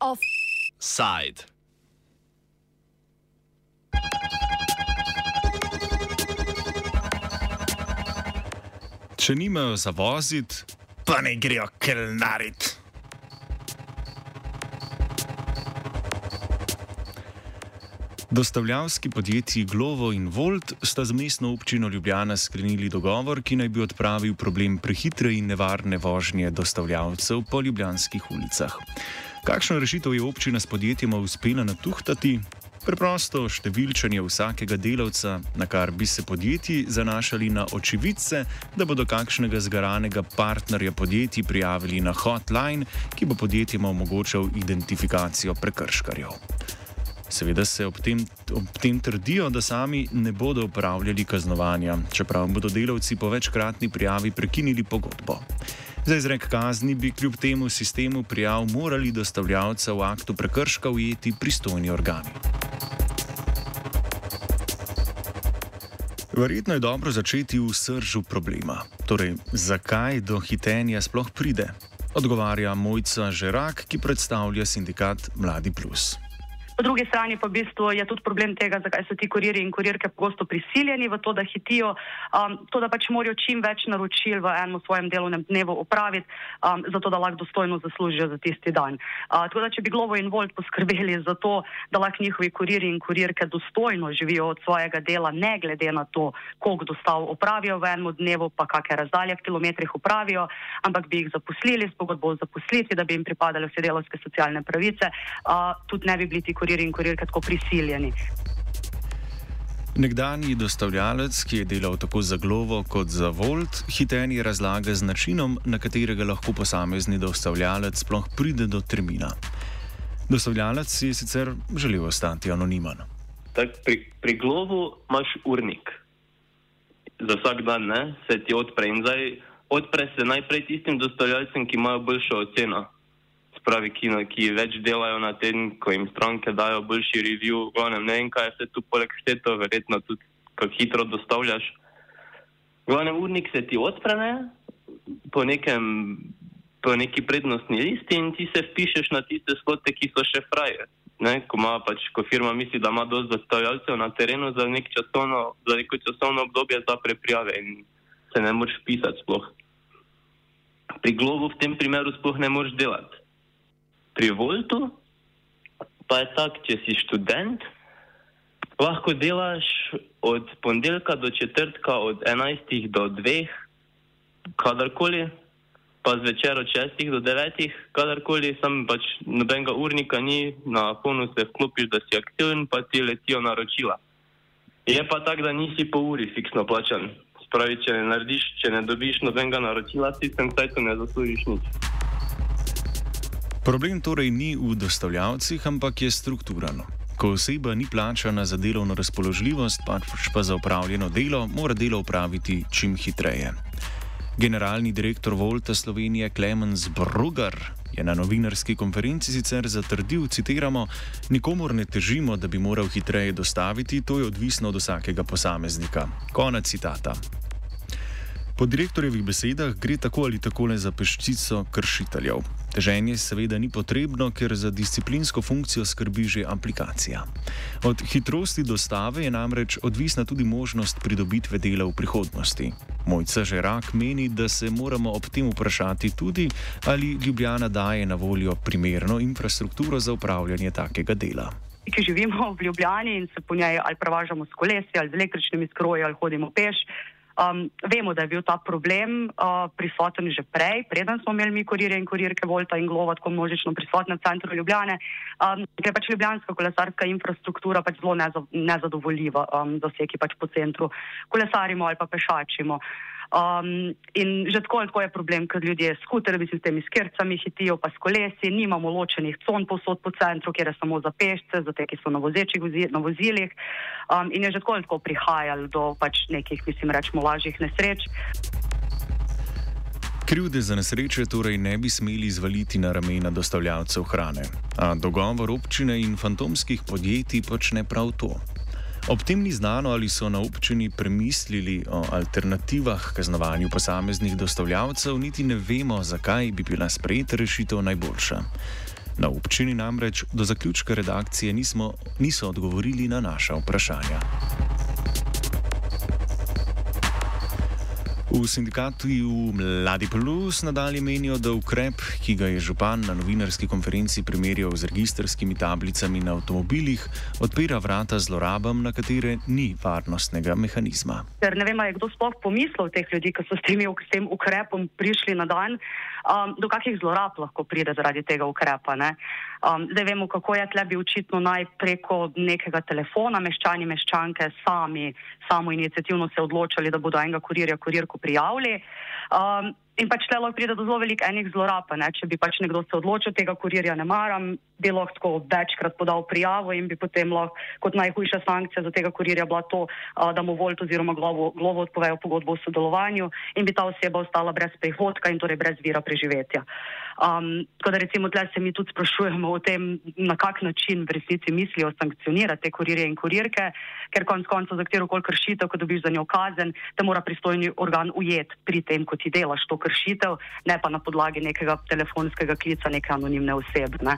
Offside. Če nimajo za voziti, pa ne grejo kelnarit. Dostavljavski podjetji Glovo in Volt sta z mestno občino Ljubljana sklenili dogovor, ki naj bi odpravil problem prehitre in nevarne vožnje dostavljavcev po ljubljanskih ulicah. Kakšno rešitev je občina s podjetjema uspela natuhtati? Preprosto številčanje vsakega delavca, na kar bi se podjetji zanašali na očividce, da bodo kakšnega zgaranega partnerja podjetij prijavili na hotline, ki bo podjetjema omogočal identifikacijo prekrškarjev. Seveda se ob tem, ob tem trdijo, da sami ne bodo upravljali kaznovanja, čeprav bodo delavci po večkratni prijavi prekinili pogodbo. Za izrek kazni bi kljub temu sistemu prijav morali dostavljavca v aktu prekrška ujeti pristojni organi. Verjetno je dobro začeti v sržu problema. Torej, zakaj do hitenja sploh pride? Odgovarja Mojca Žerak, ki predstavlja sindikat Mladi Plus. Po drugi strani pa v bistvu je tudi problem tega, zakaj so ti kurirji in kurirke pogosto prisiljeni v to, da hitijo, um, to, da pač morajo čim več naročil v enem svojem delovnem dnevu opraviti, um, zato da lahko dostojno zaslužijo za tisti dan. Uh, tako da, če bi Glovo in Volt poskrbeli za to, da lahko njihovi kurirji in kurirke dostojno živijo od svojega dela, ne glede na to, koliko dostav opravijo v enem dnevu, pa kakšne razdalje v kilometrih opravijo, ampak bi jih zaposlili s pogodbo o zaposlitvi, da bi jim pripadale vse delovske socialne pravice, uh, tudi ne bi bili ti kurirji kurirji in kurirke tako prisiljeni. Nekdani dostavljalec, ki je delal tako za Glovo kot za Volt, hitenje razlaga z načinom, na katerega lahko posamezni dostavljalec sploh pride do termina. Dostavljalec je sicer želel ostati anonimen. Tak, pri, pri Glovu imaš urnik. Za vsak dan ne, se ti odpre in zdaj odpre se najprej tistim dostavljalcem, ki imajo boljšo oceno spravi, ki, ki več delajo na tem, ko jim stranke dajo boljši review. Glavnem, ne vem, kaj se tu poleg šteto, verjetno tudi, kako hitro dostavljaš. Glavnem, urnik se ti odprene po, nekem, po neki prednostni listi in ti se vpišeš na tiste slote, ki so še fraje. Ne, ko, pač, ko firma misli, da ima dovolj dostavljalcev na terenu za, nek časovno, za neko časovno obdobje za preprijave in se ne moreš pisati sploh. Pri globu v tem primeru sploh ne moreš delati pri Voltu pa je tako, če si študent, lahko delaš od ponedeljka do četrtka, od 11 do 2, kadarkoli, pa zvečer od 6 do 9, kadarkoli, sam pač nobenega urnika ni, na fonu se vklopiš, da si aktiven, pa ti letijo naročila. Je pa tako, da nisi po uri fiksno plačan. Spravi, če ne narediš, če ne dobiš nobenega naročila, si sem sajtu ne zaslužiš nič. Problem torej ni v dostavljavcih, ampak je strukturalno. Ko oseba ni plačana za delovno razpoložljivost, pač pa za upravljeno delo, mora delo upraviti čim hitreje. Generalni direktor Volta Slovenije Klemens Brugar je na novinarski konferenci sicer zatrdil, citiramo, nikomor ne težimo, da bi moral hitreje dostaviti, to je odvisno od vsakega posameznika. Konec citata. Po direktorjevih besedah gre tako ali tako le za peščico kršiteljev. Teženje seveda ni potrebno, ker za disciplinsko funkcijo skrbi že aplikacija. Od hitrosti dostave je namreč odvisna tudi možnost pridobitve dela v prihodnosti. Mojca Žerak meni, da se moramo ob tem vprašati tudi, ali Ljubljana daje na voljo primerno infrastrukturo za upravljanje takega dela. Ki živimo v Ljubljani in se po njej ali prevažamo s kolesi ali z električnimi skroji ali hodimo peš. Um, vemo, da je bil ta problem uh, prisoten že prej, preden smo imeli mi kurirje in kurirke Volta in Glova tako množično prisotne v centru Ljubljane, um, ker je pač ljubljanska kolesarska infrastruktura pač zelo nezadovoljiva um, za vse, ki pač po centru kolesarimo ali pa pešačimo. Um, in že tako, tako je problem, ker ljudje s skuterji, s temi skircami hitijo, pa s kolesi, nimamo ločenih con posod po centru, kjer je samo za pešce, za te, ki so na, vozi, na vozilih. Um, in je že tako, tako prihajalo do pač nekih, mislim, rečemo, lažjih nesreč. Krivde za nesreče torej ne bi smeli zvaliti na ramena dostavljavcev hrane, a dogovor občine in fantomskih podjetij počne prav to. Ob tem ni znano, ali so na občini premislili o alternativah kaznovanju posameznih dostavljavcev, niti ne vemo, zakaj bi bila sprejeta rešitev najboljša. Na občini namreč do zaključka redakcije nismo, niso odgovorili na naša vprašanja. V sindikatu Mladi Plus nadalje menijo, da ukrep, ki ga je župan na novinarski konferenci primerjal z registrskimi tablicami na avtomobilih, odpira vrata zlorabam, na katere ni varnostnega mehanizma. Ker ne vem, je kdo sploh pomislil teh ljudi, ki so s tem, s tem ukrepom prišli na dan, um, do kakšnih zlorab lahko pride zaradi tega ukrepa. Um, zdaj vemo, kako je tle bi očitno naj preko nekega telefona meščani, meščanke sami, samo inicijativno se odločali, da bodo enega kurirja, kurirko prijavili. Um, in pač telo pride do zelo velikih enih zlorab. Ne? Če bi pač nekdo se odločil, tega kurirja ne maram, bi lahko večkrat podal prijavo in bi potem lahko kot najhujša sankcija za tega kurirja bila to, da mu volt oziroma glovo, glovo odpovejo pogodbo o sodelovanju in bi ta oseba ostala brez prihodka in torej brez vira preživetja. Um, tako da recimo tle se mi tudi sprašujemo o tem, na kak način v resnici mislijo sankcionirati te kurirje in kurirke, ker konc koncev za katero koli kršitev, ko dobiš za njo kazen, te mora pristojni organ ujeti pri tem, ko ti delaš to kršitev, ne pa na podlagi nekega telefonskega klica neke anonimne osebe. Ne.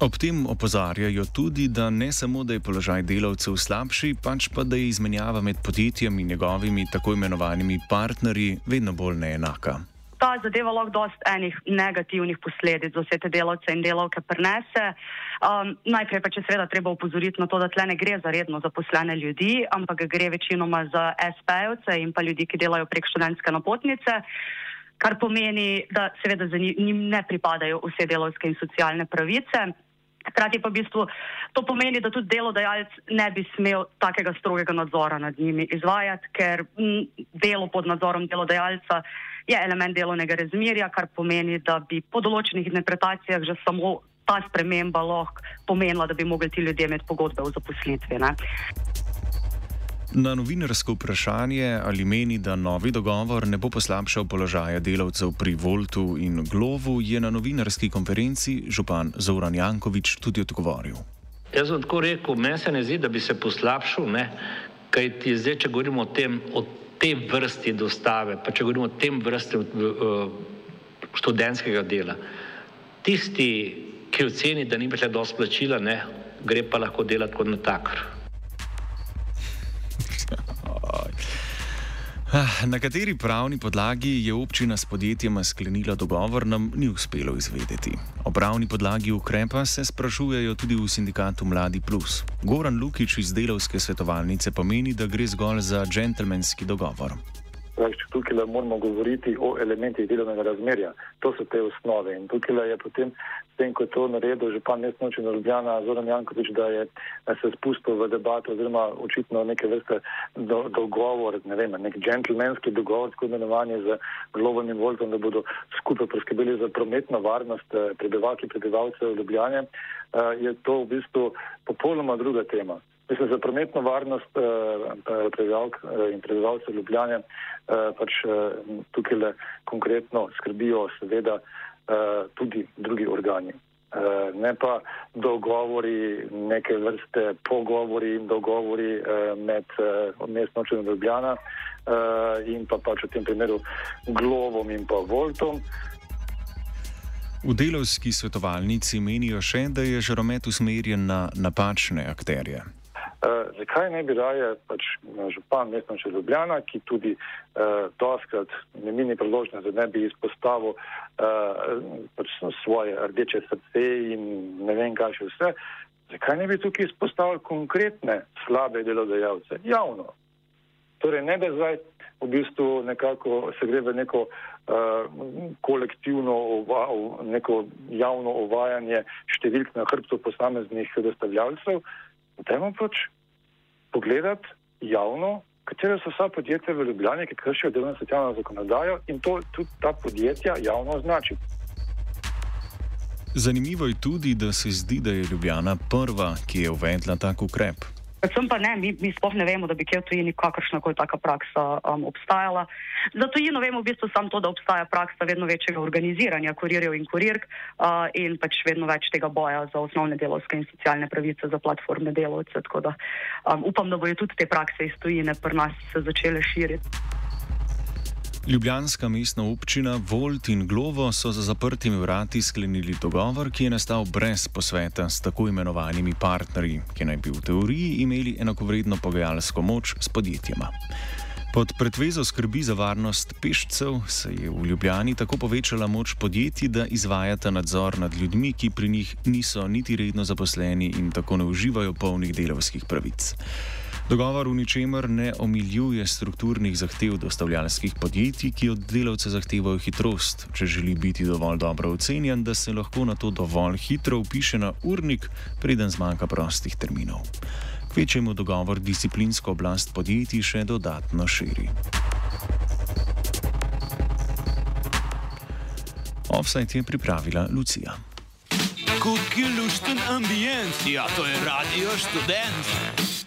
Ob tem opozarjajo tudi, da ne samo, da je položaj delavcev slabši, pač pa da je izmenjava med podjetjem in njegovimi tako imenovanimi partnerji vedno bolj neenaka ta zadeva lahko dosti enih negativnih posledic za vse te delavce in delavke prenese. Um, najprej pa če seveda treba upozoriti na to, da tle ne gre za redno zaposlene ljudi, ampak gre večinoma za SP-jevce in pa ljudi, ki delajo prek študentske napotnice. Kar pomeni, da seveda za njim ne pripadajo vse delovske in socialne pravice. Hkrati pa v bistvu to pomeni, da tudi delodajalec ne bi smel takega strogega nadzora nad njimi izvajati, ker delo pod nadzorom delodajalca je element delovnega razmerja, kar pomeni, da bi po določenih interpretacijah že samo ta sprememba lahko pomenila, da bi mogli ti ljudje imeti pogodbe o zaposlitvi. Ne? Na novinarsko vprašanje, ali meni, da novi dogovor ne bo poslabšal položaja delavcev pri Voltu in Glovu, je na novinarski konferenci župan Zoran Jankovič tudi odgovoril. Jaz bom tako rekel, meni se ne zdi, da bi se poslabšal, kaj ti zdaj, če govorimo o tem, o te vrsti dostave, pa če govorimo o tem vrsti uh, študentskega dela, tisti, ki oceni, da ni več dosti plačila, ne, gre pa lahko delati kot natakar. Na kateri pravni podlagi je občina s podjetjema sklenila dogovor, nam ni uspelo izvedeti. O pravni podlagi ukrepa se sprašujejo tudi v sindikatu Mladi Plus. Goran Lukič iz delovske svetovalnice pomeni, da gre zgolj za džentlmenski dogovor. Zdaj, tukaj le moramo govoriti o elementih delovnega razmerja. To so te osnove. In tukaj le je potem, s tem, ko je to naredil župan mestno občino Ljubljana, Zoran Jankovič, da je da se spustil v debato oziroma očitno neke vrste do, dogovor, ne vem, nek džentlmenski dogovor, tako imenovanje z Globom in Voltom, da bodo skupaj poskrbeli za prometno varnost eh, prebivalke in prebivalcev Ljubljane, eh, je to v bistvu popolnoma druga tema. Mislim, za prometno varnost eh, prebivalk eh, in prebivalcev Ljubljane eh, pač tukaj le konkretno skrbijo seveda tudi drugi organi. Ne pa dogovori, neke vrste pogovori in dogovori med mestno občino Ljubljana in pa pač v tem primeru Glovom in pa Voltom. V delovski svetovalnici menijo še, da je žaromet usmerjen na napačne akterje. Uh, zakaj ne bi raje pač župan mestno še Ljubljana, ki tudi uh, doskrat ne mini priložnost, da ne bi izpostavil uh, pač svoje rdeče srce in ne vem kaj še vse, zakaj ne bi tukaj izpostavil konkretne slabe delodajalce javno? Torej ne bi zdaj v bistvu nekako se gre v neko uh, kolektivno, ova, neko javno ovajanje številk na hrbtu posameznih dostavljalcev, Dajmo pač pogledati javno, katere so vsa podjetja v Ljubljani, ki kršijo delovno socialno zakonodajo in to tudi ta podjetja javno označi. Zanimivo je tudi, da se zdi, da je Ljubljana prva, ki je uvedla tak ukrep. Predvsem pa ne, mi, mi sploh ne vemo, da bi kje v tujini kakršna koli taka praksa um, obstajala. Za tujino vemo v bistvu samo to, da obstaja praksa vedno večjega organiziranja kurirjev in kurirk uh, in pač vedno več tega boja za osnovne delovske in socialne pravice za platformne delovce. Tako da um, upam, da bojo tudi te prakse iz tujine pri nas se začele širiti. Ljubljanska mestna občina Volt in Glovo so za zaprtimi vrati sklenili dogovor, ki je nastal brez posveta s tako imenovanimi partnerji, ki naj bi v teoriji imeli enakovredno pogajalsko moč s podjetjema. Pod pretvezo skrbi za varnost pešcev se je v Ljubljani tako povečala moč podjetij, da izvajata nadzor nad ljudmi, ki pri njih niso niti redno zaposleni in tako ne uživajo polnih delovskih pravic. Dogovor v ničemer ne omiljuje strukturnih zahtev dostavljalskih podjetij, ki od delavca zahtevajo hitrost, če želi biti dovolj dobro ocenjen, da se lahko na to dovolj hitro upiše na urnik, preden zmanjka prostih terminov. Kvečemu dogovor disciplinsko oblast podjetij še dodatno širi. Offside je pripravila Lucija. Kuki lušten ambient, ja to je radio študent.